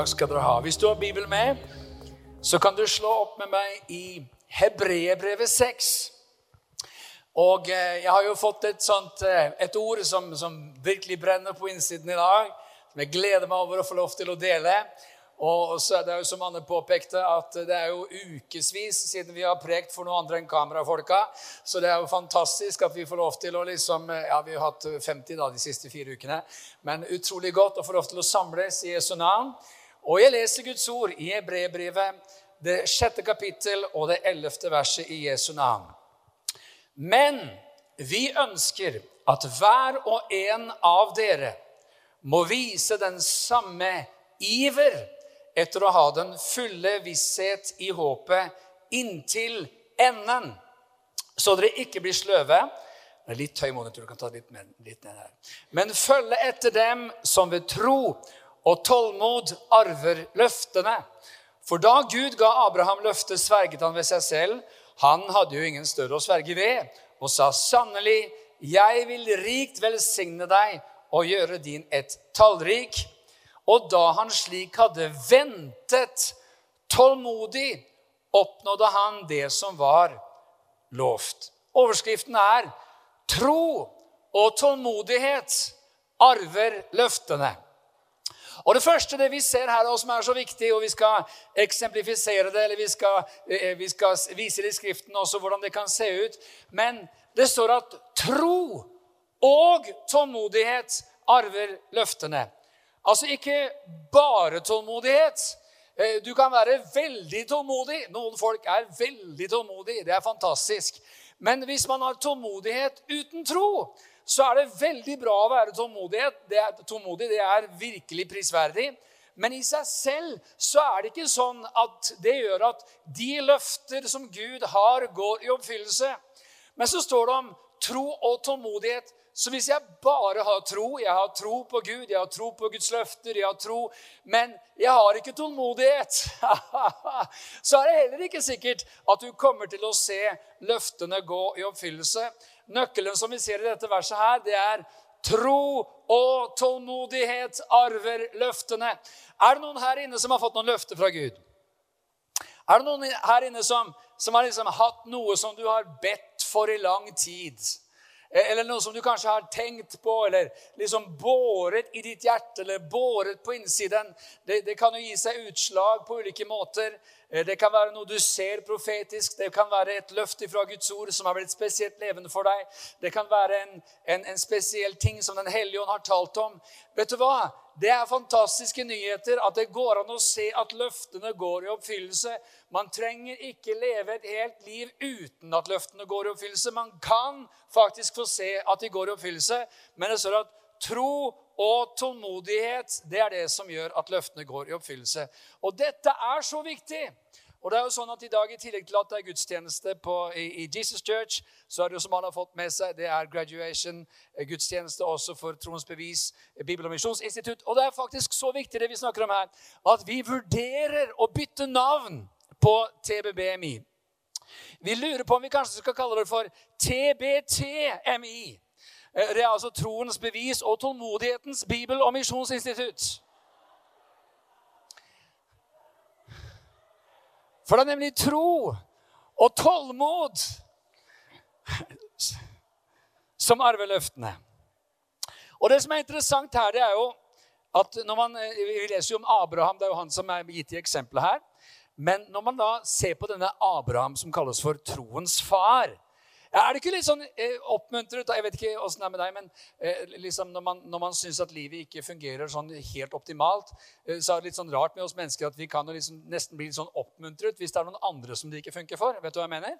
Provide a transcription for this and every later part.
Takk skal dere ha. Hvis du har Bibelen med, så kan du slå opp med meg i Hebreerbrevet 6. Og eh, jeg har jo fått et, sånt, eh, et ord som, som, virkelig brenner på innsiden i dag, som jeg gleder meg over å få lov til å dele. Og så er det jo som Anne påpekte, at det er jo ukevis siden vi har prekt for noen andre enn kamerafolka. Så det er jo fantastisk at vi får lov til å liksom Ja, vi har hatt 50 da de siste fire ukene. Men utrolig godt å få lov til å samles i Jesu navn. Og jeg leser Guds ord i Hebreerbrevet, det sjette kapittel og det ellevte verset i Jesu navn. Men vi ønsker at hver og en av dere må vise den samme iver etter å ha den fulle visshet i håpet inntil enden, så dere ikke blir sløve. Det er litt høy monitor, du kan ta litt, litt ned her. Men følge etter dem som ved tro og tålmod arver løftene. For da Gud ga Abraham løftet, sverget han ved seg selv. Han hadde jo ingen større å sverge ved, og sa sannelig, jeg vil rikt velsigne deg og gjøre din et tallrik. Og da han slik hadde ventet tålmodig, oppnådde han det som var lovt. Overskriften er 'Tro og tålmodighet arver løftene'. Og Det første det vi ser her, og som er så viktig, og vi skal eksemplifisere det, eller vi skal, eh, vi skal vise det i Skriften også hvordan det kan se ut Men det står at tro og tålmodighet arver løftene. Altså ikke bare tålmodighet. Eh, du kan være veldig tålmodig. Noen folk er veldig tålmodige. Det er fantastisk. Men hvis man har tålmodighet uten tro, så er det veldig bra å være det er, tålmodig. Det er virkelig prisverdig. Men i seg selv så er det ikke sånn at det gjør at de løfter som Gud har, går i oppfyllelse. Men så står det om tro og tålmodighet. Så hvis jeg bare har tro, jeg har tro på Gud, jeg har tro på Guds løfter, jeg har tro, men jeg har ikke tålmodighet, så er det heller ikke sikkert at du kommer til å se løftene gå i oppfyllelse. Nøkkelen som vi ser i dette verset her, det er tro og tålmodighet arver løftene. Er det noen her inne som har fått noen løfter fra Gud? Er det noen her inne som, som har liksom hatt noe som du har bedt for i lang tid? Eller noe som du kanskje har tenkt på, eller liksom båret i ditt hjerte, eller båret på innsiden. Det, det kan jo gi seg utslag på ulike måter. Eh, det kan være noe du ser profetisk. Det kan være et løft fra Guds ord som har blitt spesielt levende for deg. Det kan være en, en, en spesiell ting som Den hellige ånd har talt om. Vet du hva? Det er fantastiske nyheter at det går an å se at løftene går i oppfyllelse. Man trenger ikke leve et helt liv uten at løftene går i oppfyllelse. Man kan faktisk få se at de går i oppfyllelse, men det står at tro og tålmodighet det er det som gjør at løftene går i oppfyllelse. Og dette er så viktig. Og det er jo sånn at I dag, i tillegg til at det er gudstjeneste på, i, i, Jesus Church, så er det jo som han har fått med seg, det er graduation-gudstjeneste eh, også for Troens Bevis, eh, Bibel- og misjonsinstitutt. Og det er faktisk så viktig, det vi snakker om her, at vi vurderer å bytte navn på TBBMI. Vi lurer på om vi kanskje skal kalle det for TBTMI. Eh, det er altså Troens Bevis og Tålmodighetens Bibel- og misjonsinstitutt. For det er nemlig tro og tålmod som arver løftene. Og det som er interessant her, det er jo at når man, Vi leser jo om Abraham, det er jo han som er gitt i eksempelet her. Men når man da ser på denne Abraham som kalles for troens far Er det ikke litt sånn eh, oppmuntret Jeg vet ikke åssen det er med deg, men eh, liksom når man, når man syns at livet ikke fungerer sånn helt optimalt, eh, så er det litt sånn rart med oss mennesker at vi kan liksom nesten bli litt sånn oppmuntret hvis det er noen andre som det ikke funker for. Vet du hva jeg mener?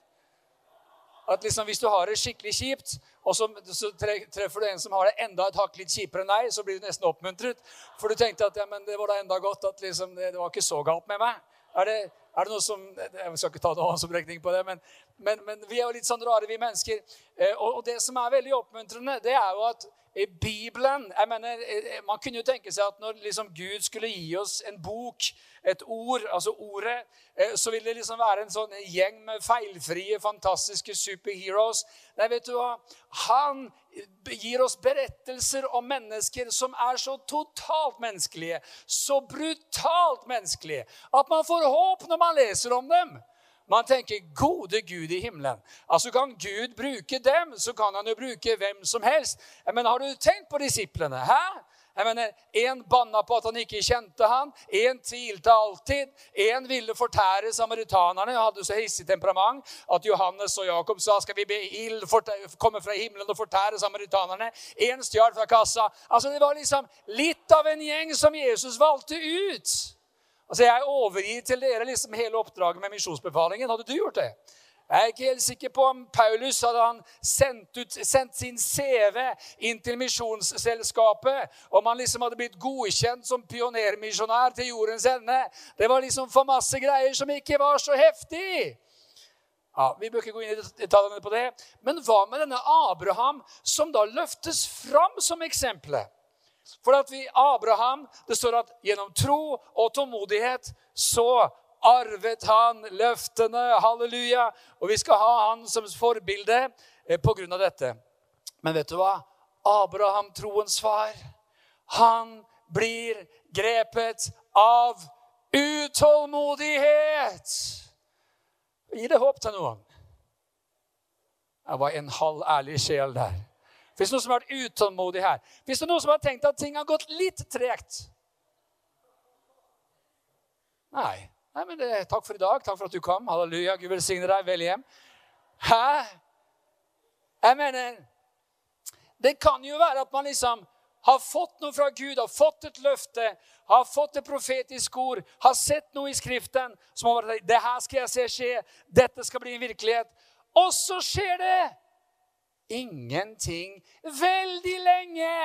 At liksom Hvis du har det skikkelig kjipt, og så, så treffer du en som har det enda et hakk litt kjipere enn deg, så blir du nesten oppmuntret. For du tenkte at ja, men det var da enda godt at liksom, det, det var ikke så galt med meg. Er det, er det noe som Jeg skal ikke ta noen håndsopprekning på det, men, men, men, vi er jo litt sånn rare, vi mennesker. Eh, og, og det som er veldig oppmuntrende, det er jo at i Bibelen jeg mener, eh, Man kunne jo tenke seg at når liksom Gud skulle gi oss en bok, et ord, altså ordet, eh, så ville det liksom være en sånn gjeng med feilfrie, fantastiske superheroes. Nei, vet du hva? Han gir oss berettelser om mennesker som er så totalt menneskelige, så brutalt menneskelige, at man får håp når man leser om dem. Man tenker 'gode Gud i himmelen'. Altså Kan Gud bruke dem, så kan han jo bruke hvem som helst. Men har du tenkt på disiplene? Hæ? Jeg mener, En banna på at han ikke kjente han, en tvilte alltid. En ville fortære samaritanerne, hadde så hissig temperament at Johannes og Jakob sa skal vi be ild komme fra himmelen og fortære samaritanerne. En stjal fra kassa. Altså Det var liksom litt av en gjeng som Jesus valgte ut. Altså, Jeg overgir til dere liksom hele oppdraget med misjonsbefalingen. Hadde du gjort det? Jeg er ikke helt sikker på om Paulus hadde han sendt, ut, sendt sin CV inn til Misjonsselskapet. Om han liksom hadde blitt godkjent som pionermisjonær til jordens ende. Det var liksom for masse greier som ikke var så heftig. Ja, Vi bør ikke gå inn i detaljene på det. Men hva med denne Abraham, som da løftes fram som eksempelet? For at vi, Abraham, det står at gjennom tro og tålmodighet så arvet han løftene. Halleluja. Og vi skal ha han som forbilde eh, på grunn av dette. Men vet du hva? Abraham, troens far, han blir grepet av utålmodighet. Gi det håp til noen. Jeg var en halv ærlig sjel der. Hvis noen som har vært utålmodig her? Hvis det noen som har tenkt at ting har gått litt tregt? Nei. Nei, men det, Takk for i dag. Takk for at du kom. Halleluja. Gud velsigne deg. Vel hjem. Hæ? Jeg mener Det kan jo være at man liksom har fått noe fra Gud, har fått et løfte, har fått et profetisk ord, har sett noe i Skriften som har vært Det her skal jeg se skje. Dette skal bli en virkelighet. Og så skjer det! Ingenting veldig lenge.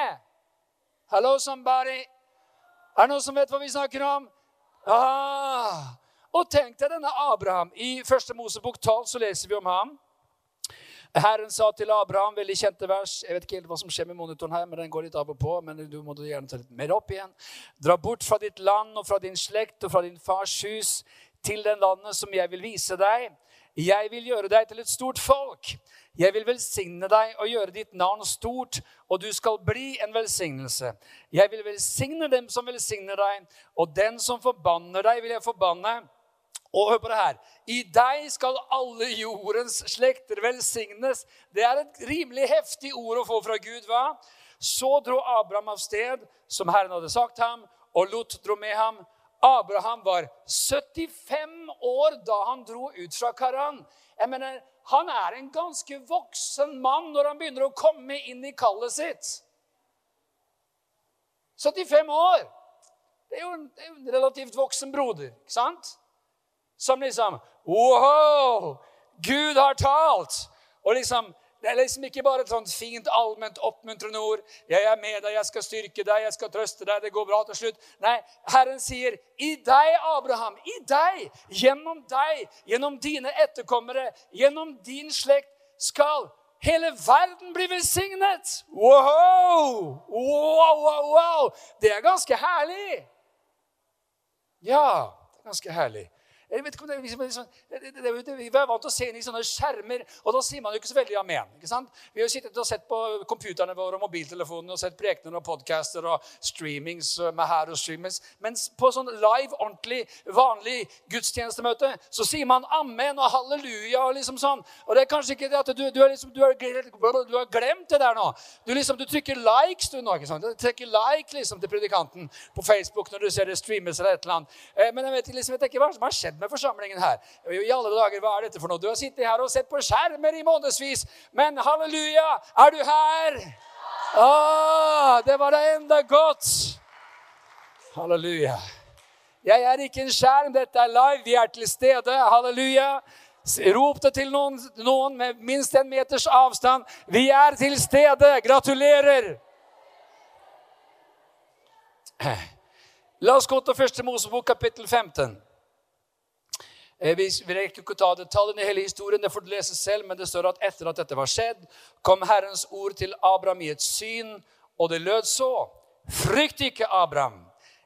Hello, somebody. Er det noen som vet hva vi snakker om? Ah. Og tenk deg denne Abraham. I første Mosebok 12 så leser vi om ham. Herren sa til Abraham, veldig kjente vers Jeg vet ikke helt hva som skjer med monitoren her, men den går litt av og på. men du må gjerne ta litt mer opp igjen. Dra bort fra ditt land og fra din slekt og fra din fars hus til den landet som jeg vil vise deg. Jeg vil gjøre deg til et stort folk. Jeg vil velsigne deg og gjøre ditt navn stort, og du skal bli en velsignelse. Jeg vil velsigne dem som velsigner deg, og den som forbanner deg, vil jeg forbanne. Og hør på det her. I deg skal alle jordens slekter velsignes. Det er et rimelig heftig ord å få fra Gud. hva? Så dro Abraham av sted, som Herren hadde sagt ham, og Lot dro med ham. Abraham var 75 år da han dro ut fra Karan. Jeg mener, Han er en ganske voksen mann når han begynner å komme inn i kallet sitt. 75 år! Det er jo en, relativt voksen broder, ikke sant? Som liksom Wow! Gud har talt! Og liksom det er liksom ikke bare et sånt fint, allment oppmuntrende ord. 'Jeg er med deg, jeg skal styrke deg, jeg skal trøste deg, det går bra til slutt.' Nei, Herren sier, 'I deg, Abraham, i deg, gjennom deg, gjennom dine etterkommere, gjennom din slekt, skal hele verden bli velsignet.' Wow! Wow, wow, wow! Det er ganske herlig. Ja, det er ganske herlig. Jeg vet ikke om det, liksom, liksom, det, Vi er vant til å se inn i sånne skjermer, og da sier man jo ikke så veldig amen. ikke sant? Vi har jo sittet og sett på computerne våre og mobiltelefonene og sett prekener og podcaster og streamings med her og streamings. Mens på sånn live, ordentlig, vanlig gudstjenestemøte så sier man amen og halleluja og liksom sånn. Og det er kanskje ikke det at du, du, er liksom, du, er, du har glemt det der nå. Du liksom, du trykker likes du nå. ikke sant? Du trykker like liksom til predikanten på Facebook når du ser det streames eller et eller annet. Eh, men jeg vet, liksom, vet ikke hva som har skjedd skjedd med forsamlingen her? I alle dager, hva er dette for noe? Du har sittet her og sett på skjermer i månedsvis, men halleluja, er du her? Å, det var da enda godt. Halleluja. Jeg er ikke en skjerm, dette er live. Vi er til stede. Halleluja. Rop det til noen, noen med minst en meters avstand. Vi er til stede. Gratulerer. La oss gå til første Mosebok, kapittel 15. Eh, vi rekker ikke å ta detaljene i hele historien, det får du lese selv, men det står at etter at dette var skjedd, kom Herrens ord til Abraham i et syn, og det lød så. Frykt ikke, Abraham.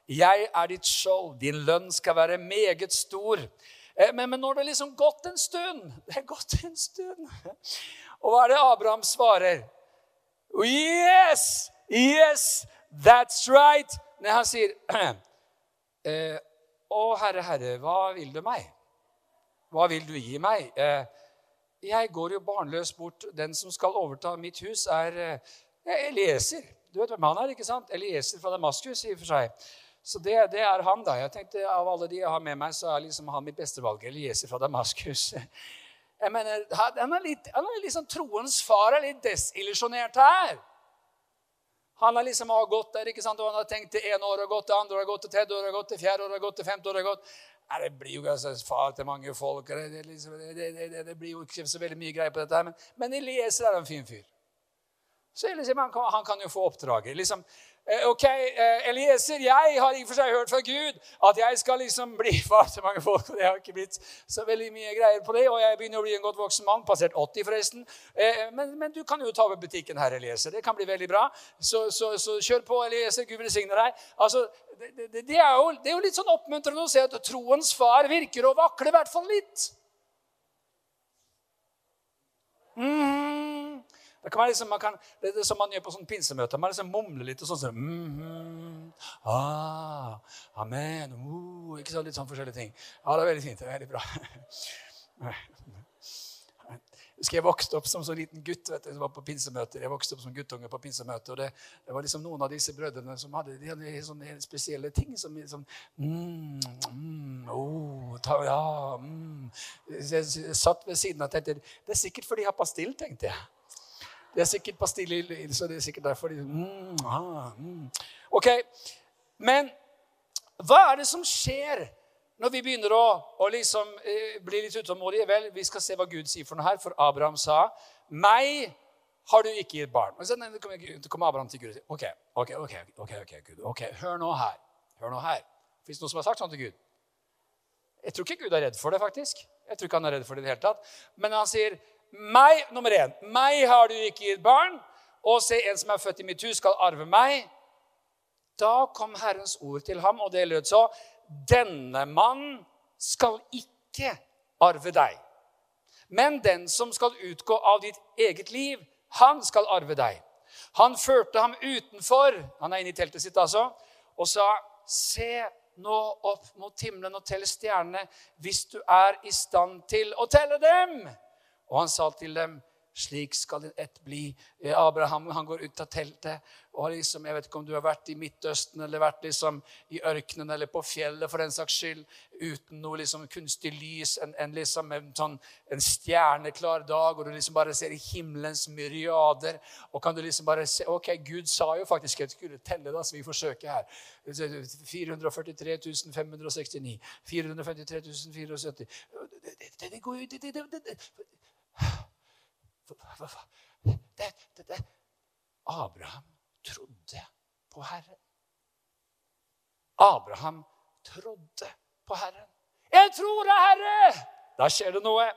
Jeg er ditt skjold. Din lønn skal være meget stor. Eh, men, men nå har det liksom gått en stund Det er gått en stund. Og hva er det Abraham svarer? Yes! Yes! That's right! Nei, han sier eh, Å, Herre, Herre, hva vil du meg? Hva vil du gi meg? Eh, jeg går jo barnløs bort. Den som skal overta mitt hus, er eh, Elieser. Du vet hvem han er, ikke sant? Elieser fra Damaskus, i og for seg. Så det, det, er han, da. Jeg tenkte Av alle de jeg har med meg, så er liksom han mitt beste valg. Elieser fra Damaskus. Jeg mener, Han er litt, han er liksom troens far er litt desillusjonert her. Han har liksom gått der, ikke sant? og han har tenkt det ene året har gått, det andre året har gått, det tredje året har gått, det fjerde året har gått, det femte året har gått. Nei, det blir jo altså, far til mange folk. Det, liksom, det, det, det, blir jo ikke så veldig mye greier på dette. her, Men, men Elieser er en fin fyr. Så liksom, han, kan, han kan jo få oppdraget. Liksom, ok, eh, Elieser, jeg har i og for seg hørt fra Gud at jeg skal liksom bli far til mange folk. og Det har ikke blitt så veldig mye greier på det. Og jeg begynner å bli en godt voksen mann. Passert 80, forresten. Eh, men, men du kan jo ta over butikken her, Elieser. Det kan bli veldig bra. Så, så, så kjør på, Elieser. Gud velsigne deg. Altså, det, det, det, er jo, det er jo litt sånn oppmuntrende å se at troens far virker å vakle i hvert fall litt. Mm. Det kan være liksom, man kan, det er som man gjør på sånn pinsemøter. Man liksom mumler litt og sånn. sånn mm, mm, ah, amen, uh, ikke så Litt sånn forskjellige ting. Ja, det er veldig fint. Det er veldig bra. Jeg husker jeg vokste opp som så liten gutt vet du, som var på pinsemøter. Jeg vokste opp som guttunge på pinsemøter, og det, det, var liksom noen av disse brødrene som hadde, de hadde sånne spesielle ting. som liksom, mm, mm, oh, ta, ja, mm. Jeg, satt ved siden og tenkte det er sikkert fordi jeg har pastill, tenkte jeg. Det er sikkert pastiller, så det er sikkert derfor de mm, ah, mm. Ok, Men hva er det som skjer når vi begynner å, å liksom, eh, bli litt utålmodige? Vel, vi skal se hva Gud sier for noe her. For Abraham sa, 'Meg har du ikke gitt barn.' Så kommer Abraham til Gud og sier, ok, ok, ok, ok, ok, Gud, ok, hør nå her. Hør nå her. Fins det noen som har sagt sånn til Gud? Jeg tror ikke Gud er redd for det, faktisk. Jeg tror ikke han er redd for det i det hele tatt. Men han sier, meg, nummer én, meg har du ikke gitt barn, og se, en som er født i mitt hus, skal arve meg. Da kom Herrens ord til ham, og det lød så.: Denne mann skal ikke arve deg. Men den som skal utgå av ditt eget liv, han skal arve deg. Han førte ham utenfor, han er inne i teltet sitt altså, og sa, se nå opp mot himmelen og tell stjernene hvis du er i stand til å telle dem. Og han sa til dem, 'Slik skal din ett bli.' Eh, Abraham han går ut av teltet. og liksom, Jeg vet ikke om du har vært i Midtøsten eller vært liksom i ørkenen eller på fjellet for den saks skyld, uten noe liksom kunstig lys, en, en, liksom, en, sånn, en stjerneklar dag, og du liksom bare ser himmelens myriader. Og kan du liksom bare se Ok, Gud sa jo faktisk at jeg skulle telle, da, så vi forsøker her. 443 569. 453 470. Det, det, det, går jo det, det, det. Abraham trodde på Herren. Abraham trodde på Herren. 'Jeg tror det, Herre!' Da skjer det noe.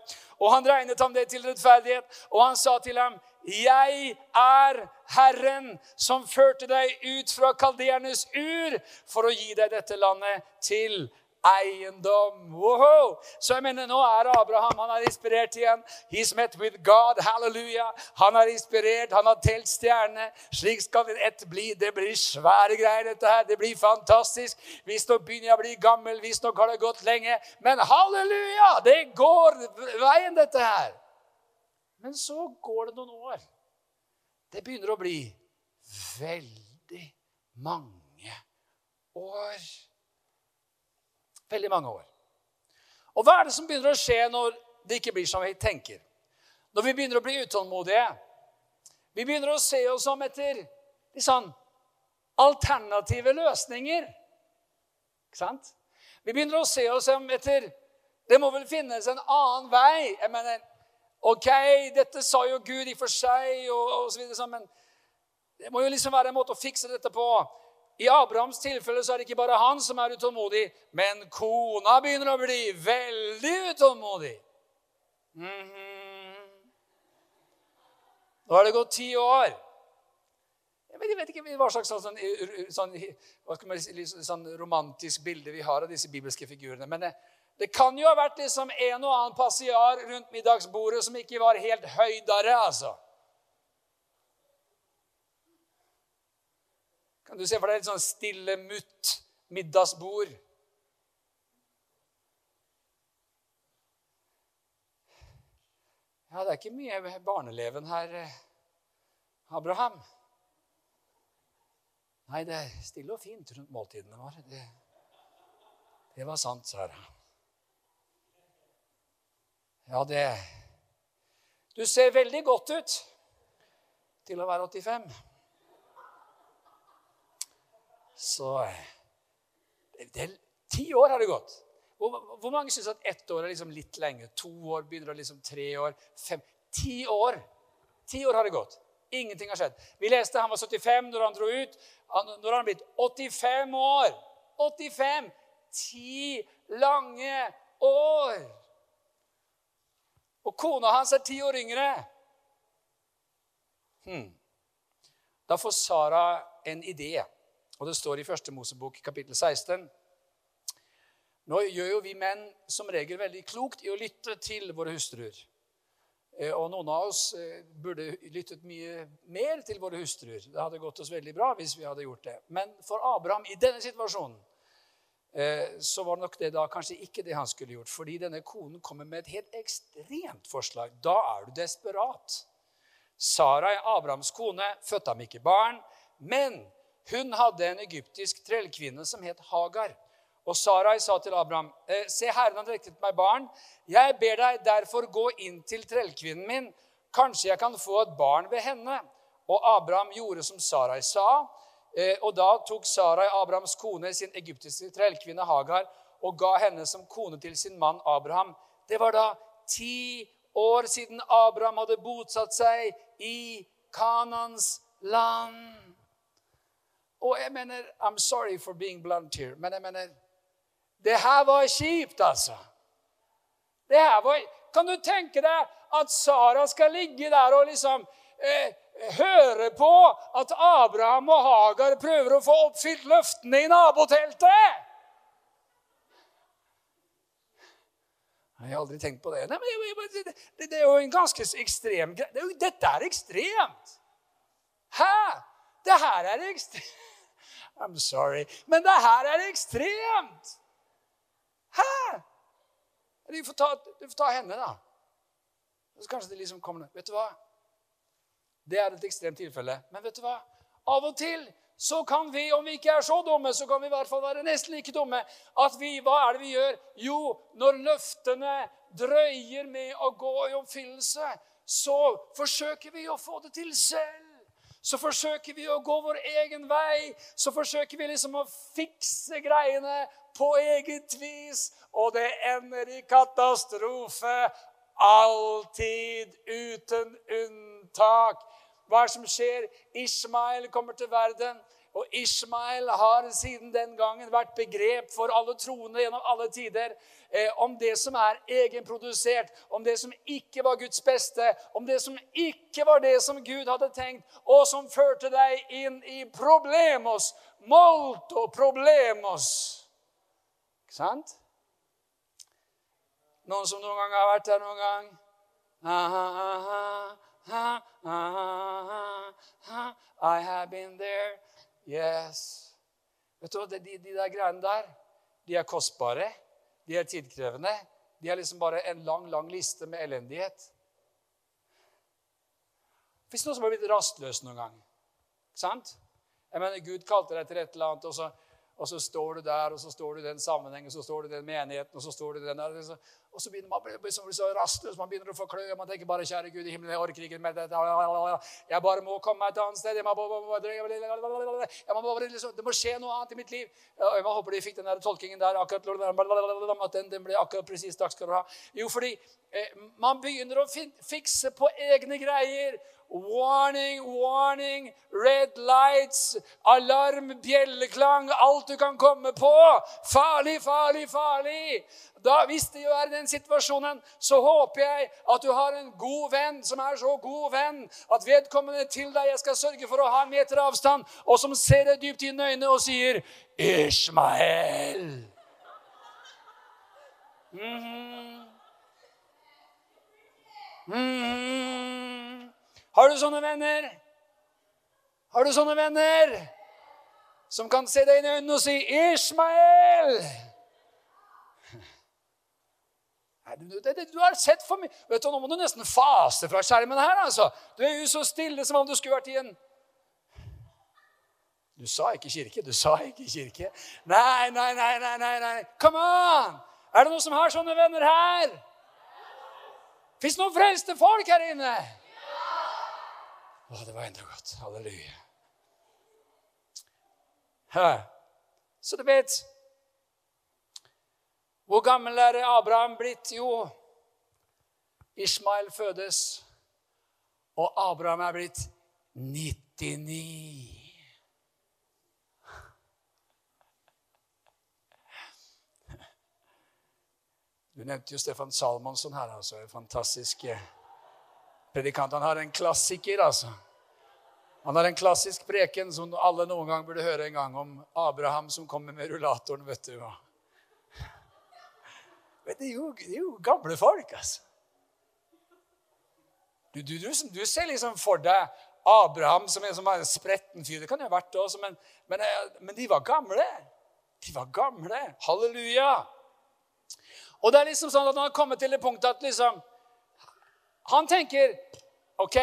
Og han regnet ham det til rettferdighet, og han sa til ham, 'Jeg er Herren som førte deg ut fra kaldernes ur for å gi deg dette landet til eiendom. Woohoo! Så jeg mener, nå er Abraham han er inspirert igjen. He's met with God. Halleluja. Han er inspirert, han har telt stjernene. Slik skal det ett bli. Det blir svære greier, dette her. Det blir fantastisk. Visstnok begynner jeg å bli gammel, visstnok har det gått lenge. Men halleluja! Det går veien, dette her. Men så går det noen år. Det begynner å bli veldig mange år. Veldig mange år. Og hva er det som begynner å skje når det ikke blir som vi tenker? Når vi begynner å bli utålmodige? Vi begynner å se oss om etter sånn alternative løsninger. Ikke sant? Vi begynner å se oss om etter Det må vel finnes en annen vei. Jeg mener, OK, dette sa jo Gud i for seg, og, og så videre, men det må jo liksom være en måte å fikse dette på. I Abrahams tilfelle så er det ikke bare han som er utålmodig, men kona begynner å bli veldig utålmodig. Mm -hmm. Nå har det gått ti år. Jeg vet ikke hva slags sånn, sånn, si, sånn romantisk bilde vi har av disse bibelske figurene. Men det, det kan jo ha vært liksom en og annen passiar rundt middagsbordet som ikke var helt høydere, altså. Kan du se for deg et sånn stille mutt middagsbord? Ja, det er ikke mye barneleven her, eh, Abraham. Nei, det er stille og fint rundt måltidene våre. Det, det var sant, Sara. Ja, det Du ser veldig godt ut til å være 85. Så det, det, Ti år har det gått. Hvor, hvor mange syns at ett år er liksom litt lenge? To år begynner å liksom tre år, fem Ti år! Ti år har det gått. Ingenting har skjedd. Vi leste han var 75 når han dro ut. Han, når han har blitt 85 år. 85! Ti lange år! Og kona hans er ti år yngre. Hmm. Da får Sara en idé. Og det står i Første Mosebok kapittel 16. Nå gjør jo vi menn som regel veldig klokt i å lytte til våre hustruer. Eh, og noen av oss eh, burde lyttet mye mer til våre hustruer. Det hadde gått oss veldig bra hvis vi hadde gjort det. Men for Abraham i denne situasjonen eh, så var nok det da kanskje ikke det han skulle gjort. Fordi denne konen kommer med et helt ekstremt forslag. Da er du desperat. Sara, Abrahams kone, fødte ham ikke barn. Men hun hadde en egyptisk trellkvinne som het Hagar. Og Sarai sa til Abraham, «Eh, se, Herren har direktet meg barn. Jeg ber deg derfor gå inn til trellkvinnen min. Kanskje jeg kan få et barn ved henne. Og Abraham gjorde som Sarai sa. Eh, og da tok Sarai, Abrahams kone, sin egyptiske trellkvinne Hagar og ga henne som kone til sin mann Abraham. Det var da ti år siden Abraham hadde bosatt seg i Kanans land. Og jeg mener I'm sorry for being blunt here, men jeg mener Det her var kjipt, altså. Det her var Kan du tenke deg at Sara skal ligge der og liksom eh, høre på at Abraham og Hagar prøver å få oppfylt løftene i naboteltet? Jeg har aldri tenkt på det. Nei, men det, det, det er jo en ganske ekstrem greie. Dette er ekstremt. Hæ? Det her er ekstremt. I'm sorry. Men det her er ekstremt! Hæ? Du får ta, du får ta henne, da. Så kanskje det liksom kommer Vet du hva? Det er et ekstremt tilfelle. Men vet du hva? Av og til så kan vi, om vi ikke er så dumme, så kan vi i hvert fall være nesten like dumme. At vi, Hva er det vi gjør? Jo, når løftene drøyer med å gå i oppfyllelse, så forsøker vi å få det til selv så forsøker vi å gå vår egen vei. Så forsøker vi liksom å fikse greiene på eget vis. Og det ender i katastrofe. Alltid uten unntak. Hva er det som skjer? Ishmael kommer til verden. Og Ishmael har siden den gangen vært begrep for alle troende gjennom alle tider eh, om det som er egenprodusert, om det som ikke var Guds beste, om det som ikke var det som Gud hadde tenkt, og som førte deg inn i problemos, molto problemos. Ikke sant? Noen som noen gang har vært der noen gang? I have been there. Yes. Vet du hva, de, de der greiene der, de er kostbare, de er tidkrevende. De er liksom bare en lang, lang liste med elendighet. Hvis noen som har blitt rastløs noen gang ikke sant? Jeg mener, Gud kalte deg til et eller annet, og så, og så, står du der, og så står du i den sammenhengen, og så står du i den menigheten, og så står du i den der, Og så begynner man å bli så, rastløs, man begynner å få klø. Man tenker bare 'Kjære Gud i himmelen, jeg orker ikke mer dette.' Jeg bare må komme meg et annet sted. Jeg må bare, liksom, det må skje noe annet i mitt liv. Jeg håper de fikk den der tolkingen der akkurat At den, den ble akkurat presis. Takk skal du ha. Jo, fordi eh, man begynner å fikse på egne greier. Warning, warning, red lights, alarm, bjelleklang, alt du kan komme på. Farlig, farlig, farlig. Da, hvis du er i den situasjonen, så håper jeg at du har en god venn som er så god venn at vedkommende til deg jeg skal sørge for å ha en meter avstand, og som ser deg dypt inn i øynene og sier 'Ishmael'. Mm -hmm. Mm. Har du sånne venner? Har du sånne venner som kan se deg inn i øynene og si 'Ishmael'? Du har sett for mye Nå må du nesten fase fra skjermen her. altså. Du er jo så stille som om du skulle vært i en Du sa ikke kirke. Du sa ikke kirke. Nei, nei, nei, nei, nei. nei. Come on! Er det noen som har sånne venner her? Fins noen frelste folk her inne? Å, det var enda godt. Halleluja. Hæ. Så du vet Hvor gammel er Abraham blitt? Jo, Ishmael fødes, og Abraham er blitt 99. Du nevnte jo Stefan Salmonsson her. altså, en fantastisk eh, predikant. Han har en klassiker, altså. Han har en klassisk preken som alle noen gang burde høre en gang, om Abraham som kommer med rullatoren. vet du hva. Men det er jo, det er jo gamle folk, altså. Du, du, du, du, ser liksom for deg Abraham som en, som en spretten fyr. Det kan jo ha vært det også, men, men, eh, men de var gamle. De var gamle. Halleluja. Og det er liksom sånn at han har kommet til det punktet at liksom Han tenker OK,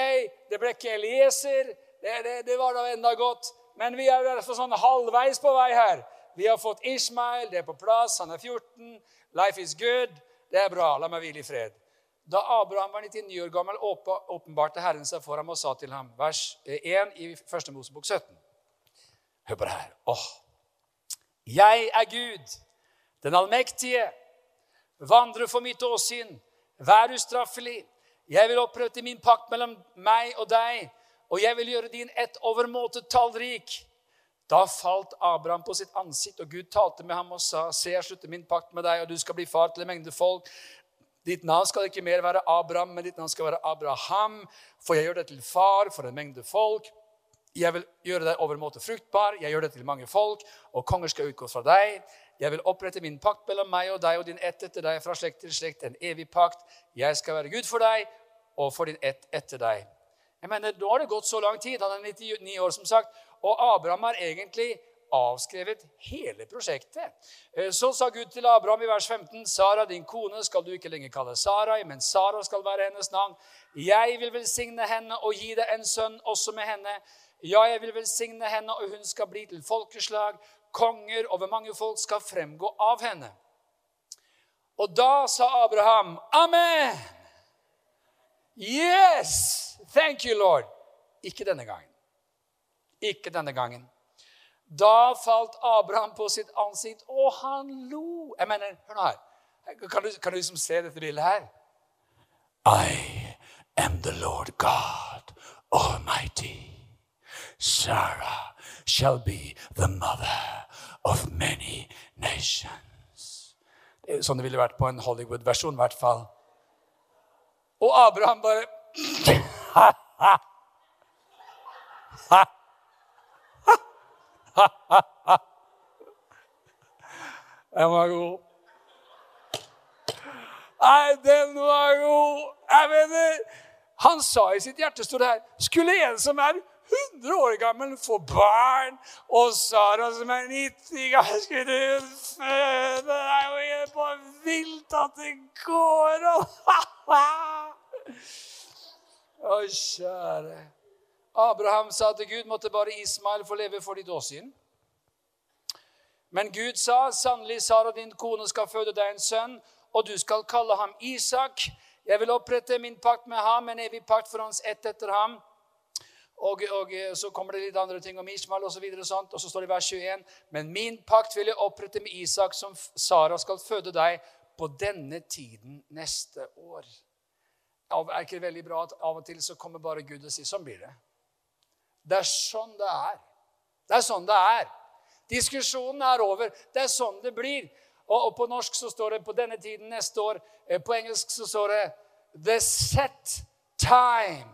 det ble ikke Elieser. Det, det, det var da enda godt. Men vi er derfor sånn halvveis på vei her. Vi har fått Ishmael, det er på plass, han er 14. Life is good. Det er bra. La meg hvile i fred. Da Abraham var 99 år gammel, åpenbarte Herren seg for ham og sa til ham, vers 1 eh, i 1. Mosebok 17. Hør på det her. Åh. Jeg er Gud, den allmektige vandre for mitt åsyn, vær ustraffelig. Jeg vil opprette min pakt mellom meg og deg, og jeg vil gjøre din ett overmåte tallrik. Da falt Abraham på sitt ansikt, og Gud talte med ham og sa, Se, jeg slutter min pakt med deg, og du skal bli far til en mengde folk. Ditt navn skal ikke mer være Abraham, men ditt navn skal være Abraham, for jeg gjør deg til far for en mengde folk. Jeg vil gjøre deg overmåte fruktbar, jeg gjør deg til mange folk, og konger skal utgå fra deg. Jeg vil opprette min pakt mellom meg og deg og din ett etter deg fra slekt til slekt, en evig pakt. Jeg skal være Gud for deg og for din ett etter deg. Jeg mener, Nå har det gått så lang tid. Han er 99 år, som sagt. Og Abraham har egentlig avskrevet hele prosjektet. Eh, så sa Gud til Abraham i vers 15.: Sara, din kone, skal du ikke lenger kalle Sarai, men Sara skal være hennes navn. Jeg vil velsigne henne og gi deg en sønn også med henne. Ja, jeg vil velsigne henne, og hun skal bli til folkeslag konger over mange folk skal fremgå av henne. Og da sa Abraham, Amen! Yes! Thank you, Lord. Ikke denne gangen. Ikke denne gangen. Da falt Abraham på sitt ansikt, og han lo. Jeg mener, hør nå her. Kan du, kan du liksom se dette bildet her? I am the Lord God Almighty. Sarah shall be the mother of many nations. Sånn det ville vært på en Hollywood-versjon, i hvert fall. Og Abraham bare ha, ha. Ha, Den var god. Nei, den var god. Jeg mener, Han sa i sitt hjerte, står det her Skulle en som er 100 år gammel få barn, og Sara som er 90 gammel skulle føde Det er jo bare vilt at det går Å, kjære. Abraham sa til Gud måtte bare Ismail få leve for ditt åsyn. Men Gud sa, 'Sannelig, Sara, din kone skal føde deg en sønn.' og du skal kalle ham Isak. Jeg vil opprette min pakt med ham, en evig pakt for hans ett etter ham. Og, og, Så kommer det litt andre ting om Ishmael og så videre, og, sånt, og så står det i vers 21.: Men min pakt vil jeg opprette med Isak, som Sara skal føde deg på denne tiden neste år. Er ikke det veldig bra at av og til så kommer bare Gud og sier sånn blir det? Det er sånn det er. Det er sånn det er. Diskusjonen er over. Det er sånn det blir. Og, på norsk så står det 'på denne tiden neste år'. Eh, på engelsk så står det 'the set time'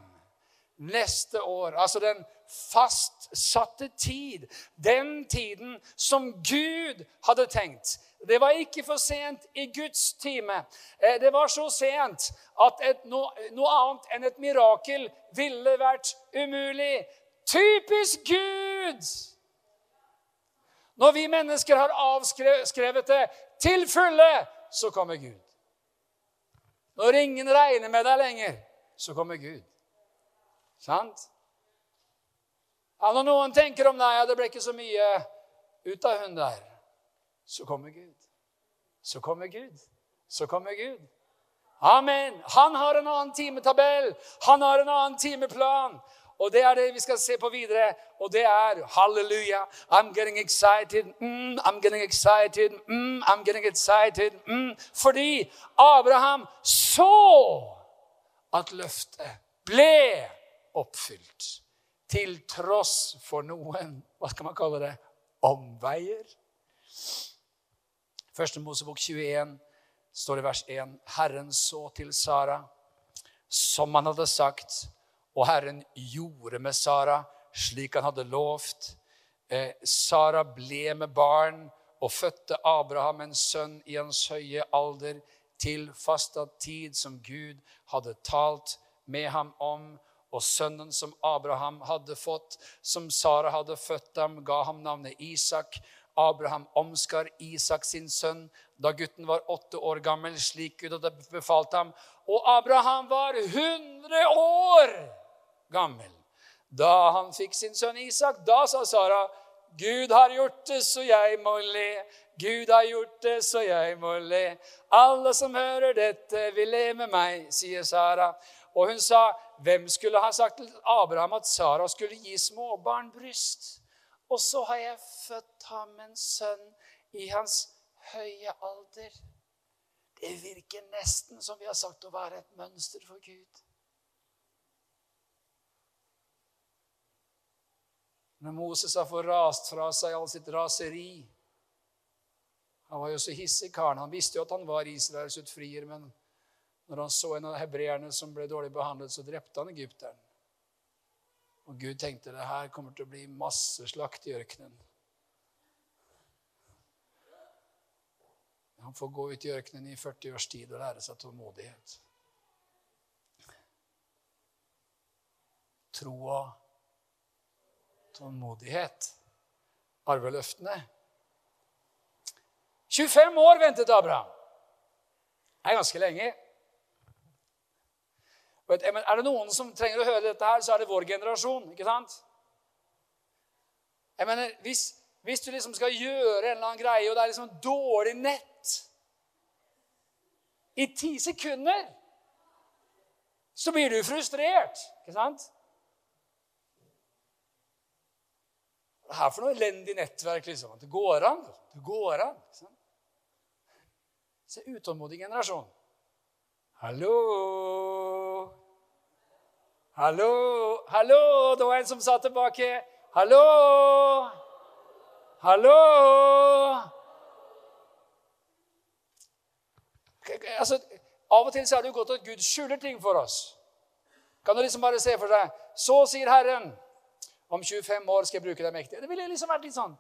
neste år. Altså den fastsatte tid. Den tiden som Gud hadde tenkt. Det var ikke for sent i Guds time. Eh, det var så sent at et, noe, noe annet enn et mirakel ville vært umulig. Typisk Gud! Når vi mennesker har avskrevet det til fulle, så kommer Gud. Når ingen regner med deg lenger, så kommer Gud. Sant? Ja, når noen tenker om deg ja, det ble ikke så mye ut av hun der, så kommer Gud. Så kommer Gud. Så kommer Gud. Amen. Han har en annen timetabell. Han har en annen timeplan. Og det er det vi skal se på videre. Og det er halleluja. I'm getting excited. Mm, I'm getting excited. Mm, I'm getting excited. Mm. Fordi Abraham så at løftet ble oppfylt. Til tross for noen hva skal man kalle det omveier. Første Mosebok 21 står i vers 1.: Herren så til Sara som han hadde sagt og Herren gjorde med Sara slik han hadde lovt. Eh, Sara ble med barn og fødte Abraham en sønn i hans høye alder til fastsatt tid som Gud hadde talt med ham om. Og sønnen som Abraham hadde fått, som Sara hadde født ham, ga ham navnet Isak. Abraham omskar Isak sin sønn da gutten var åtte år gammel, slik Gud hadde befalt ham. Og Abraham var 100 år! Gammel. Da han fikk sin sønn Isak, da sa Sara, 'Gud har gjort det, så jeg må le.' Gud har gjort det, så jeg må le. Alle som hører dette, vil le med meg, sier Sara. Og hun sa, 'Hvem skulle ha sagt til Abraham at Sara skulle gi småbarn bryst?' Og så har jeg født ham en sønn i hans høye alder. Det virker nesten som vi har sagt å være et mønster for Gud. Når Moses har fått rast fra seg all sitt raseri Han var jo så hissig, karen. Han visste jo at han var Israels utfrier, men når han så en av hebreerne som ble dårlig behandlet, så drepte han egypteren. Og Gud tenkte det her kommer til å bli masse slakt i ørkenen. Han får gå ut i ørkenen i 40 års tid og lære seg tålmodighet. Troa tålmodighet. Arveløftene. 25 år ventet Abraham. Det er ganske lenge. Er det noen som trenger å høre dette, her, så er det vår generasjon. ikke sant? Jeg mener, hvis, hvis du liksom skal gjøre en eller annen greie, og det er liksom dårlig nett I ti sekunder så blir du frustrert. ikke sant? Hva er det her for noe elendig nettverk? liksom? Det går an. Det går an. Liksom. Se utålmodig generasjon. Hallo? Hallo? Hallo? Det var en som sa tilbake. Hallo? Hallo? Altså, Av og til så er det jo godt at Gud skjuler ting for oss. Kan du liksom bare se for deg Så sier Herren om 25 år skal jeg bruke deg mektig. Det ville liksom vært litt sånn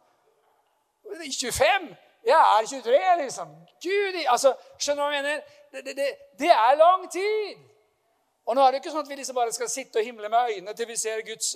25? Jeg er 23, liksom. Gud, altså, Skjønner du hva jeg mener? Det, det, det, det er lang tid. Og nå er det ikke sånn at vi liksom bare skal sitte og himle med øynene til vi ser Guds,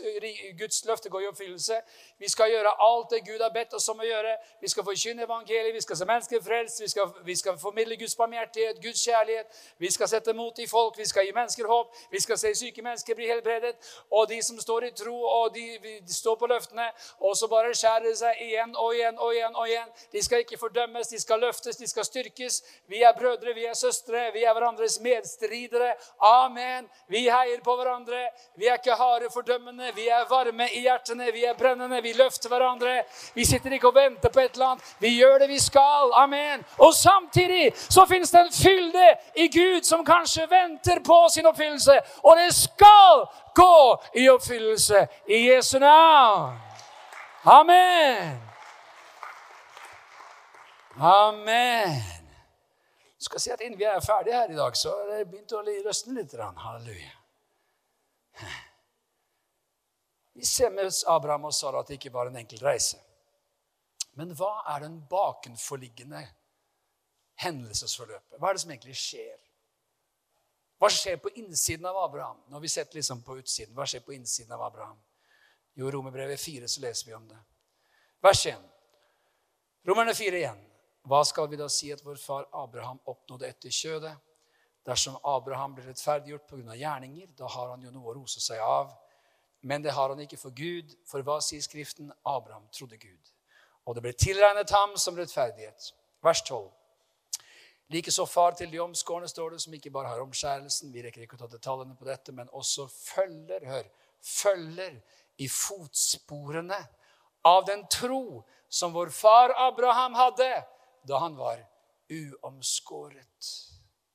Guds løfte gå i oppfyllelse. Vi skal gjøre alt det Gud har bedt oss om å gjøre. Vi skal forkynne evangeliet, vi skal se mennesker frelst, vi skal, vi skal formidle Guds barmhjertighet, Guds kjærlighet. Vi skal sette mot i folk, vi skal gi mennesker håp. Vi skal se syke mennesker bli helbredet. Og de som står i tro, og de, de står på løftene. Og så bare skjærer det seg igjen og igjen og igjen. og igjen. De skal ikke fordømmes, de skal løftes, de skal styrkes. Vi er brødre, vi er søstre, vi er hverandres medstridere. Amen. Amen. Vi heier på hverandre. Vi er ikke harde fordømmende. Vi er varme i hjertene. Vi er brennende. Vi løfter hverandre. Vi sitter ikke og venter på et eller annet. Vi gjør det vi skal. Amen. Og samtidig så finnes det en fylde i Gud som kanskje venter på sin oppfyllelse. Og det skal gå i oppfyllelse i Jesu navn. Amen. Amen skal si at innen vi er ferdige her i dag, så har det begynt å røsne litt. Halleluja. Vi ser med Abraham og Sara at det ikke var en enkel reise. Men hva er den bakenforliggende hendelsesforløpet? Hva er det som egentlig skjer? Hva skjer på innsiden av Abraham? Nå har vi sett liksom på utsiden. Hva skjer på innsiden av Abraham? Jo, Romerbrevet 4 så leser vi om det. Vers 1. Romerne 4 igjen. Hva skal vi da si at vår far Abraham oppnådde etter kjødet? Dersom Abraham ble rettferdiggjort pga. gjerninger, da har han jo noe å rose seg av. Men det har han ikke for Gud, for hva sier Skriften? Abraham trodde Gud. Og det ble tilregnet ham som rettferdighet. Vers 12. Likeså far til de omskårne, står det, som ikke bare har omskjærelsen, vi rekker ikke å ta detaljene på dette, men også følger, hør, følger i fotsporene av den tro som vår far Abraham hadde da han var uomskåret.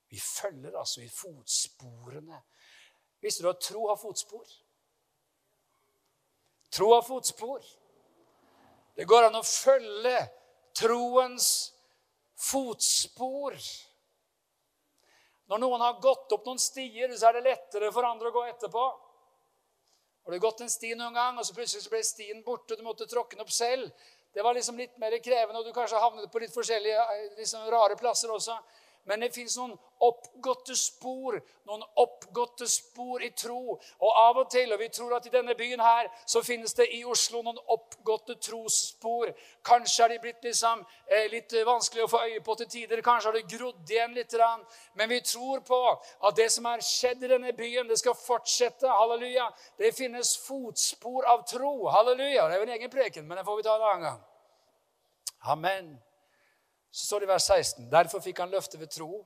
Vi følger altså i fotsporene. Visste du at tro har fotspor? Tro har fotspor. Det går an å følge troens fotspor. Når noen har gått opp noen stier, så er det lettere for andre å gå etterpå. Har du gått en sti noen gang, og så plutselig ble stien borte, du måtte tråkke den opp selv, det var liksom litt mer krevende, og du kanskje havnet på litt forskjellige eh, liksom rare plasser også. Men det fins noen oppgåtte spor, noen oppgåtte spor i tro. Og av og til, og vi tror at i denne byen her, så finnes det i Oslo noen oppgåtte trosspor. Kanskje er de blitt liksom, eh, litt vanskelig å få øye på til tider. Kanskje har det grodd igjen litt. Men vi tror på at det som er skjedd i denne byen, det skal fortsette. Halleluja. Det finnes fotspor av tro. Halleluja. Det er jo en egen preken, men den får vi ta en annen gang. Amen. Så står det i vers 16.: Derfor fikk han løftet ved tro,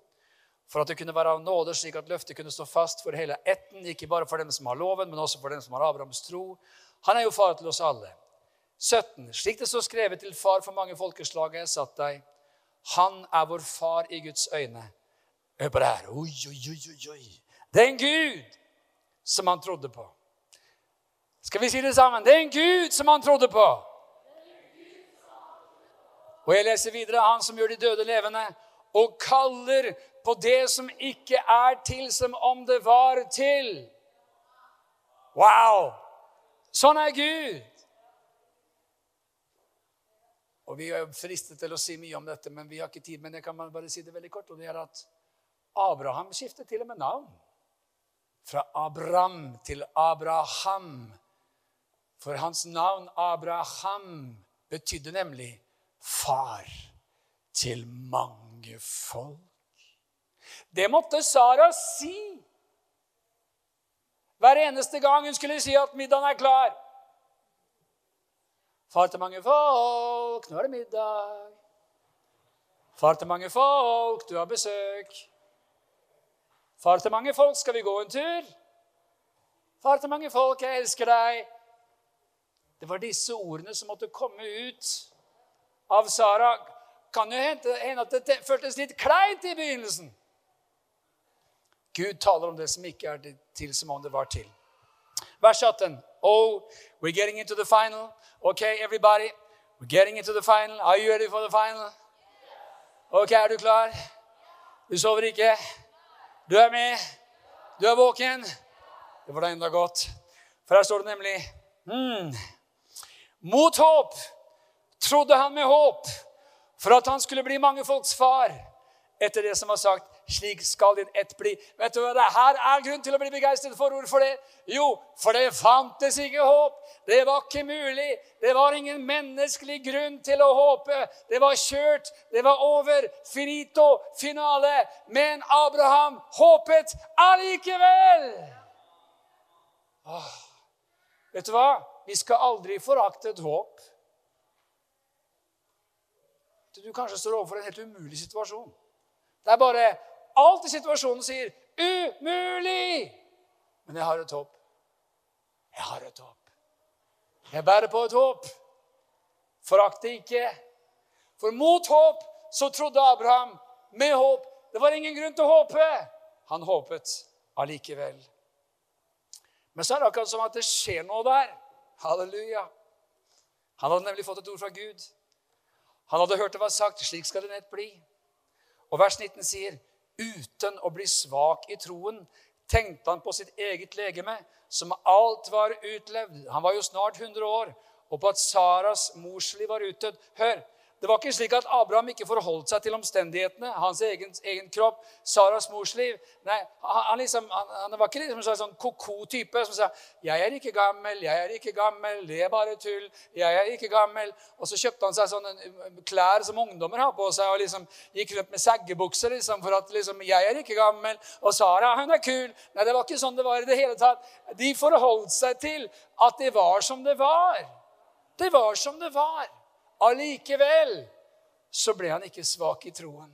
for at det kunne være av nåde, slik at løftet kunne stå fast for hele etten, ikke bare for dem som har loven, men også for dem som har Abrahams tro. Han er jo far til oss alle. 17. Slik det står skrevet til far for mange folkeslag har jeg satt deg. Han er vår far i Guds øyne. Hør på det her. Oi, oi, oi, oi. Det er en Gud som han trodde på. Skal vi si det sammen? Det er en Gud som han trodde på. Og jeg leser videre han som gjør de døde levende, og kaller på det som ikke er til, som om det var til. Wow! Sånn er Gud. Og Vi er fristet til å si mye om dette, men vi har ikke tid. Men jeg kan bare si det veldig kort. og det er at Abraham skiftet til og med navn. Fra Abraham til Abraham. For hans navn Abraham betydde nemlig far til mange folk. Det måtte Sara si hver eneste gang hun skulle si at middagen er klar. Far til mange folk, nå er det middag. Far til mange folk, du har besøk. Far til mange folk, skal vi gå en tur? Far til mange folk, jeg elsker deg. Det var disse ordene som måtte komme ut av Sara kan jo hende at det føltes litt kleint i begynnelsen. Gud taler om det som ikke er til som om det var til. Vers 18. Oh, we're getting into the final. Okay, everybody. We're getting into the final. Are you ready for the final? Ok, er du klar? Du sover ikke? Du er med? Du er våken? Det var da enda godt. For her står det nemlig hmm, Mot håp trodde han med håp for at han skulle bli mange folks far. etter det som var sagt. Slik skal din ett bli. Vet du hva det her er grunn til å bli begeistret for? Hvorfor det? Jo, for det fantes ikke håp. Det var ikke mulig. Det var ingen menneskelig grunn til å håpe. Det var kjørt. Det var over. Finito. Finale. Men Abraham håpet allikevel. Åh. Vet du hva? Vi skal aldri forakte et håp. Du kanskje står overfor en helt umulig situasjon. Det er bare alt i situasjonen sier 'umulig'. Men jeg har et håp. Jeg har et håp. Jeg bærer på et håp. Forakt det ikke. For mot håp så trodde Abraham. Med håp. Det var ingen grunn til å håpe. Han håpet allikevel. Men så er det akkurat som at det skjer noe der. Halleluja. Han hadde nemlig fått et ord fra Gud. Han hadde hørt det var sagt 'slik skal det nett bli'. Og vers 19 sier uten å bli svak i troen tenkte han på sitt eget legeme, som alt var utlevd. Han var jo snart 100 år. Og på at Saras morsliv var utdødd. Hør, det var ikke slik at Abraham ikke forholdt seg til omstendighetene, hans egen, egen kropp, Saras mors liv. Nei, han, liksom, han, han var ikke liksom en sånn ko-ko-type som sa 'Jeg er ikke gammel, jeg er ikke gammel, det er bare tull'. jeg er ikke gammel. Og så kjøpte han seg sånne klær som ungdommer har på seg, og liksom gikk rundt med seggebukser liksom, for at liksom, 'Jeg er ikke gammel', og Sara, hun er kul. Nei, det var ikke sånn det var i det hele tatt. De forholdt seg til at det var som det var. Det var som det var. Allikevel så ble han ikke svak i troen.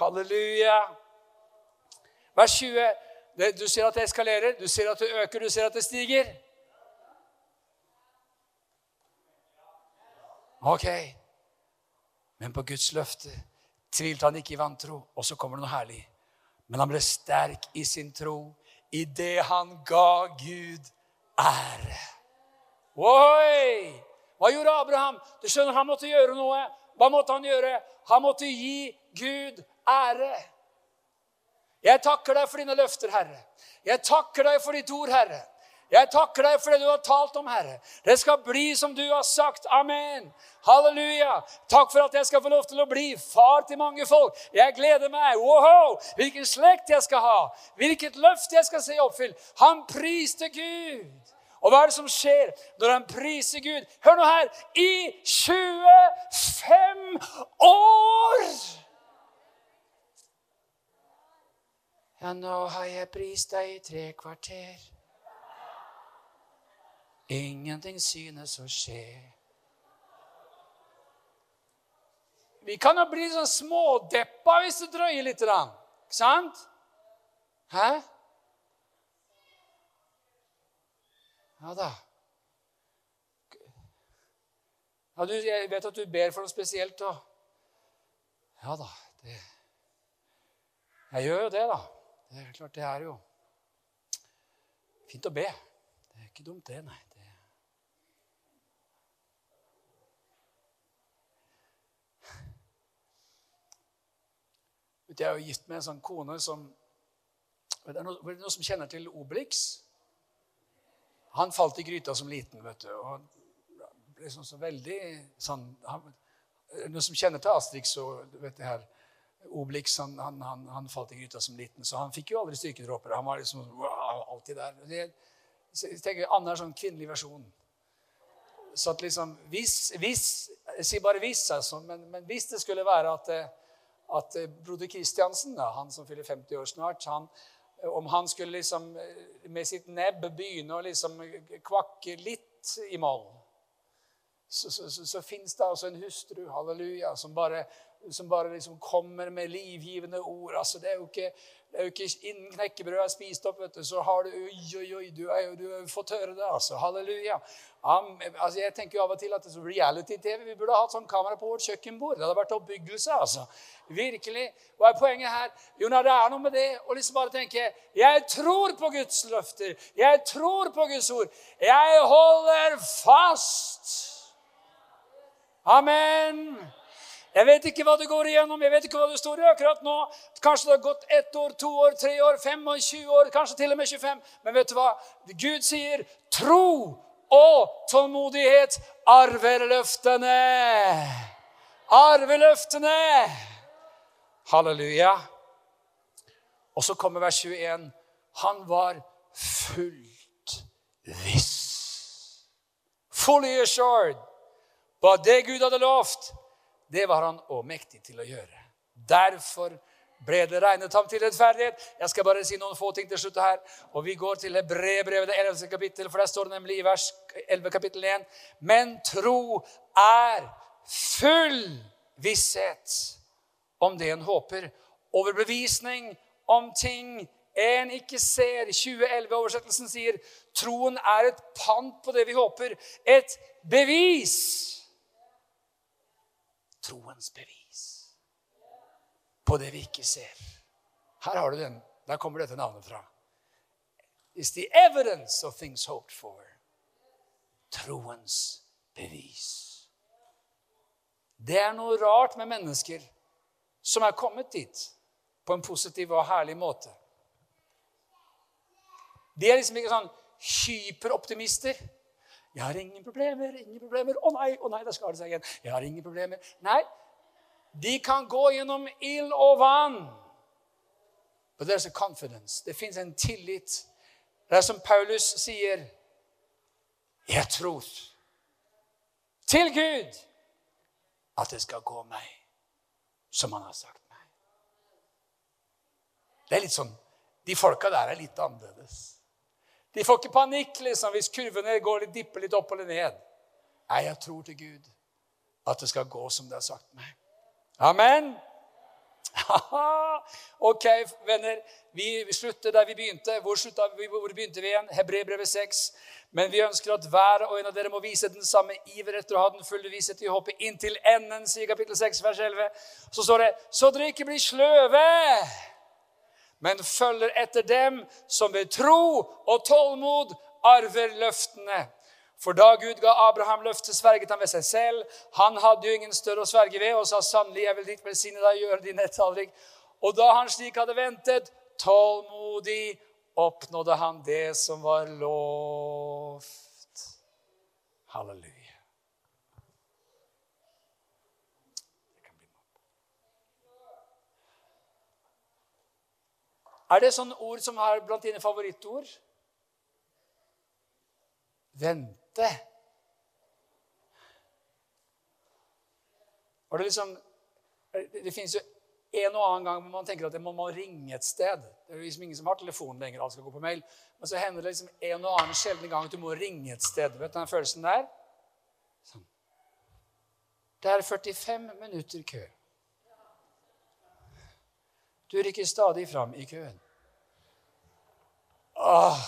Halleluja. Vers 20. Du ser at det eskalerer, du ser at det øker, du ser at det stiger. Ok. Men på Guds løfte tvilte han ikke i vantro. Og så kommer det noe herlig. Men han ble sterk i sin tro i det han ga Gud ære. Oi! Hva gjorde Abraham? Du skjønner, Han måtte gjøre noe. Hva måtte han gjøre? Han måtte gi Gud ære. Jeg takker deg for dine løfter, Herre. Jeg takker deg for ditt ord, Herre. Jeg takker deg for det du har talt om, Herre. Det skal bli som du har sagt. Amen. Halleluja. Takk for at jeg skal få lov til å bli far til mange folk. Jeg gleder meg. Wow! Hvilken slekt jeg skal ha. Hvilket løfte jeg skal se oppfylt. Han priste Gud. Og hva er det som skjer når han priser Gud? Hør nå her! I 25 år! Ja, nå har jeg prist deg i tre kvarter. Ingenting synes å skje. Vi kan jo bli sånn smådeppa hvis det drøyer litt. Ikke sant? Hæ? Ja da. Ja, du, jeg vet at du ber for noe spesielt. Og... Ja da. Det... Jeg gjør jo det, da. Det er klart, det er jo fint å be. Det er ikke dumt, det, nei. Det... Jeg er jo gift med en sånn kone som Det Er noe, noe som kjenner til Obelix? Han falt i gryta som liten, vet du. og sånn så veldig sånn han, Noen som kjenner til Astrix og vet det her, Obelix han, han, han, falt i gryta som liten, så han fikk jo aldri styrkedråper. Han var liksom wow, alltid der. Det, jeg tenker, Anne er sånn kvinnelig versjon. Så at liksom Hvis, hvis Jeg sier bare hvis, altså, men, men hvis det skulle være at, at broder Kristiansen, han som fyller 50 år snart, han, om han skulle liksom eh, med sitt nebb begynne å liksom kvakke litt i moll, så, så, så, så fins det altså en hustru, halleluja, som bare, som bare liksom kommer med livgivende ord. Altså, det er jo ikke er jo ikke Innen knekkebrød er spist opp, vet du, så har du Oi, oi, oi, du har fått høre det. altså. Halleluja. Um, altså, jeg tenker jo av og til at er reality-TV Vi burde hatt sånn kamera på vårt kjøkkenbord. Det hadde vært oppbyggelse. altså. Virkelig. Hva er poenget her? Jo, når det er noe med det å liksom bare tenke Jeg tror på Guds løfter. Jeg tror på Guds ord. Jeg holder fast. Amen. Jeg vet ikke hva du går igjennom, jeg vet ikke hva du står i akkurat nå. Kanskje det har gått ett år, to år, tre år, fem år, kanskje til og med 25. Men vet du hva? Gud sier tro og tålmodighet arver løftene. Arver løftene. Halleluja. Og så kommer vers 21. Han var fullt viss. Fully assured at det Gud hadde lovt, det var han òg mektig til å gjøre. Derfor ble det regnet ham til rettferdighet. Jeg skal bare si noen få ting til slutt her. Og Vi går til Hebrebrevet, det 11. kapittel, for der står det nemlig i vers 11 kapittel 1. Men tro er full visshet om det en håper. Overbevisning om ting en ikke ser. 2011-oversettelsen sier troen er et pant på det vi håper. Et bevis. Troens bevis på det vi ikke ser. Her har du den. Der kommer dette navnet fra. It's the evidence of things hoped for. Troens bevis. Det er noe rart med mennesker som er kommet dit på en positiv og herlig måte. De er liksom ikke sånn hyperoptimister. 'Jeg har ingen problemer, ingen problemer.' 'Å nei, å nei, da skar det seg igjen.' 'Jeg har ingen problemer.' Nei, de kan gå gjennom ild og vann. But there's a confidence. Det fins en tillit. Det er som Paulus sier Jeg tror til Gud at det skal gå meg som han har sagt meg. Det er litt sånn, De folka der er litt annerledes. De får ikke panikk liksom, hvis kurvene går litt, dipper litt opp eller ned. Nei, jeg tror til Gud at det skal gå som det har sagt meg. Amen. ok, venner. Vi slutter der vi begynte. Hvor, vi, hvor begynte vi igjen? Hebrebrevet 6. Men vi ønsker at hver og en av dere må vise den samme iver etter å ha den fulle visshet i håpet inntil enden, sier kapittel 6, vers 11. Så står det så dere ikke blir sløve, men følger etter dem som ved tro og tålmod arver løftene. For da Gud ga Abraham løftet, sverget han ved seg selv. Han hadde jo ingen større å sverge ved og sa sannelig, jeg vil ditt velsigne deg gjøre din nettallrig. Og da han slik hadde ventet, tålmodig oppnådde han det som var lovt. Halleluja. Er det sånne ord som er blant dine favorittord? Vente. Og det, liksom, det, finnes jo en og annen gang hvor man tenker at man må ringe et sted. Det er liksom ingen som har telefon lenger. alt skal gå på mail. Men så hender det liksom en og annen sjelden gang at du må ringe et sted. Vet du den følelsen der? Sånn. Det er 45 minutter kø. Du rykker stadig fram i køen. Åh.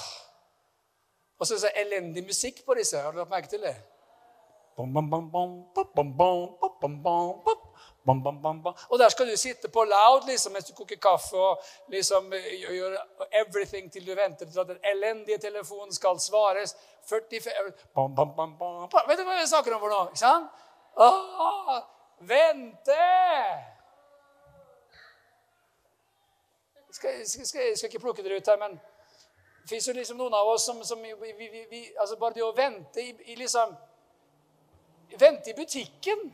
Og så er det så elendig musikk på disse. Har du lagt merke til det? Og der skal du sitte på loud liksom, mens du koker kaffe og liksom gjør everything til du venter til at den elendige telefonen skal svares. 45 Vet du hva jeg snakker om for noe? Ikke sant? Åh, vente! Jeg skal, skal, skal, skal ikke plukke dere ut her, men det fins jo liksom noen av oss som, som vi, vi, vi, altså Bare det å vente i, i liksom Vente i butikken.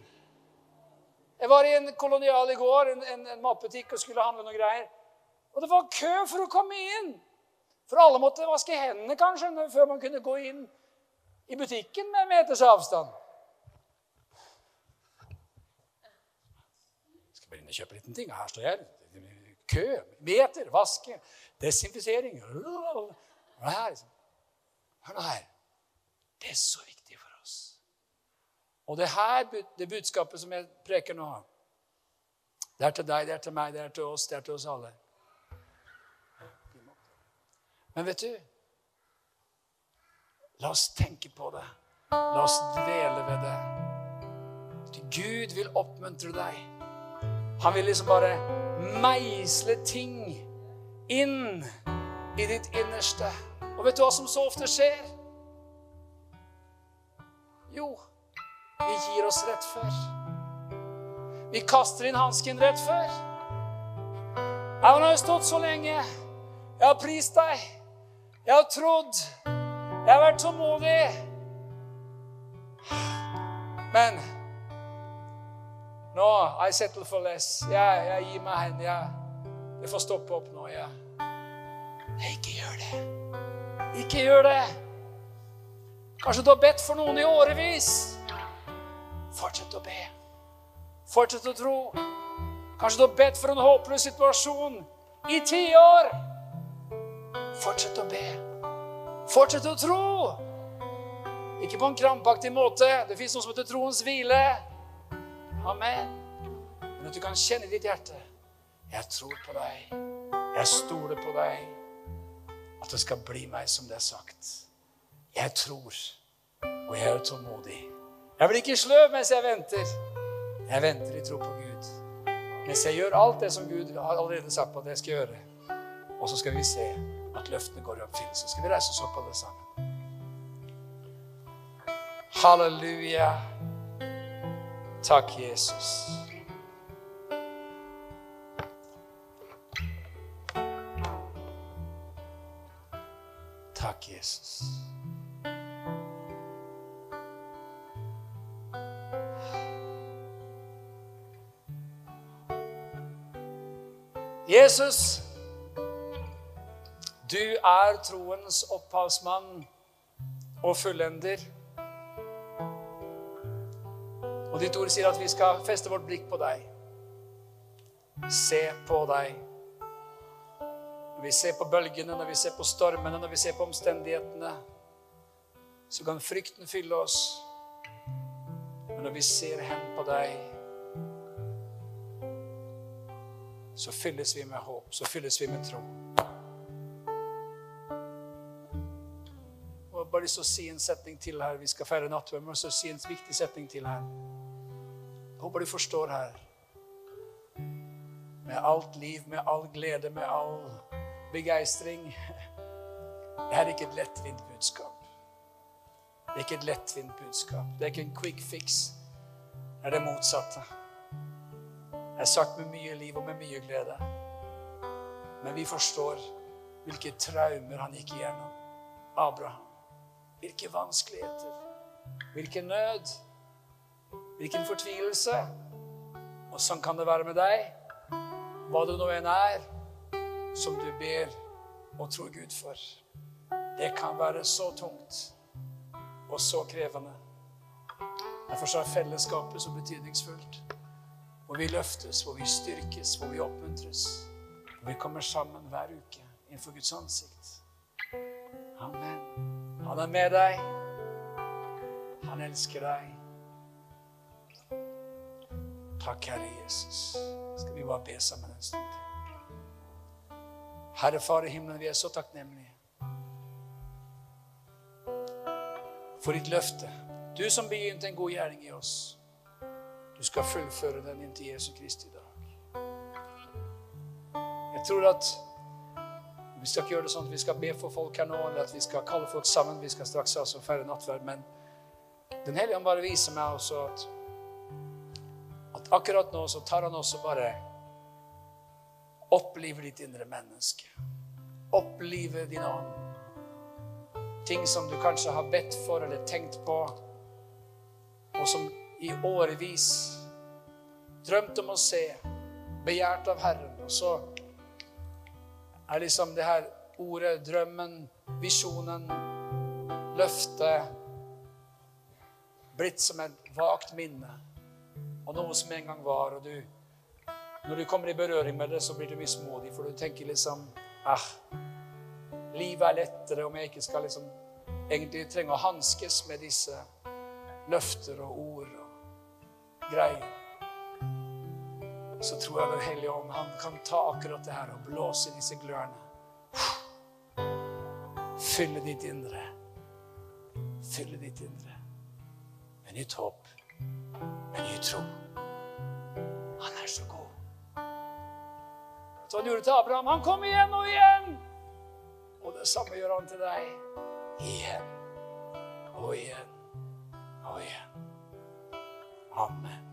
Jeg var i en kolonial i går, en, en, en matbutikk, og skulle handle noe greier. Og det var kø for å komme inn. For alle måtte vaske hendene kanskje før man kunne gå inn i butikken med en meters avstand. Jeg skal bare inn og kjøpe en liten ting. Her står jeg. Kø, meter, vaske. Desinfisering. Hør liksom. nå her. Det er så viktig for oss. Og det her det budskapet som jeg preker nå, det er til deg, det er til meg, det er til oss, det er til oss alle. Men vet du La oss tenke på det. La oss dvele ved det. Gud vil oppmuntre deg. Han vil liksom bare meisle ting inn i ditt innerste. Og vet du hva som så ofte skjer? Jo, vi gir oss rett før. Vi kaster inn hansken rett før. Jeg har stått så lenge. Jeg har prist deg. Jeg har trodd. Jeg har vært tålmodig. Men Nå, I settle for less. Jeg, jeg gir meg hen. Jeg, jeg får stoppe opp nå. Jeg. Ikke gjør det. Ikke gjør det. Kanskje du har bedt for noen i årevis. Fortsett å be. Fortsett å tro. Kanskje du har bedt for en håpløs situasjon i tiår. Fortsett å be. Fortsett å tro. Ikke på en krampaktig måte. Det fins noe som heter troens hvile. Amen. Men at du kan kjenne i ditt hjerte Jeg tror på deg. Jeg stoler på deg. At det skal bli meg som det er sagt. Jeg tror, og jeg er tålmodig. Jeg blir ikke sløv mens jeg venter. Jeg venter i tro på Gud. Mens jeg gjør alt det som Gud har allerede sagt på at jeg skal gjøre. Og så skal vi se at løftene går i oppfyllelse. Skal vi reise oss opp alle sammen? Halleluja. Takk, Jesus. Takk, Jesus. Jesus, du er troens opphavsmann og fullender. Og ditt ord sier at vi skal feste vårt blikk på deg. Se på deg. Når vi ser på bølgene, når vi ser på stormene, når vi ser på omstendighetene, så kan frykten fylle oss. Men når vi ser hen på deg, så fylles vi med håp, så fylles vi med tro. Og bare lyst til å si en setning til her. Vi skal feire nattverd, men så si en viktig setning til her. Håper du forstår her. Med alt liv, med all glede, med all begeistring. Det er ikke et lettvint budskap. Det er ikke et lettvint budskap. Det er ikke en quick fix. Det er det motsatte Det er sagt med mye liv og med mye glede. Men vi forstår hvilke traumer han gikk igjennom. Abraham. Hvilke vanskeligheter. Hvilken nød. Hvilken fortvilelse. Og sånn kan det være med deg. Hva det nå enn er som du ber og tror Gud for. Det kan være så tungt og så krevende. Derfor er fellesskapet så betydningsfullt. Hvor vi løftes, hvor vi styrkes, hvor vi oppmuntres. Hvor vi kommer sammen hver uke innenfor Guds ansikt. Amen. Han er med deg. Han elsker deg. Takk, Herre Jesus. Skal vi bare be sammen en stund til. Herre Far i himmelen, vi er så takknemlige for ditt løfte. Du som begynte en god gjerning i oss. Du skal fullføre den inntil Jesu Kristi dag. Jeg tror at vi skal ikke gjøre det sånn at vi skal be for folk her nå, eller at vi skal kalle folk sammen. Vi skal straks altså feire nattverd. Men Den hellige ånd bare viser meg også at akkurat nå så tar han også bare oppliver ditt indre menneske. Opplive din ånd. Ting som du kanskje har bedt for eller tenkt på, og som i årevis drømt om å se, begjært av Herren. Og så er liksom det her ordet, drømmen, visjonen, løftet blitt som et vagt minne og noe som en gang var. Og du, når du kommer i berøring med det, så blir du mismodig, for du tenker liksom ah, Livet er lettere om jeg ikke skal liksom egentlig trenge å hanskes med disse løfter og ord og greier, så tror jeg Den hellige ånd han kan ta akkurat det her og blåse i disse glørne. Fylle ditt indre. Fylle ditt indre med nytt håp, med ny tro. Han er så god. Så han gjorde til Abraham. Han kom igjen og igjen. Og det samme gjør han til deg. Igjen og igjen og igjen. Amen.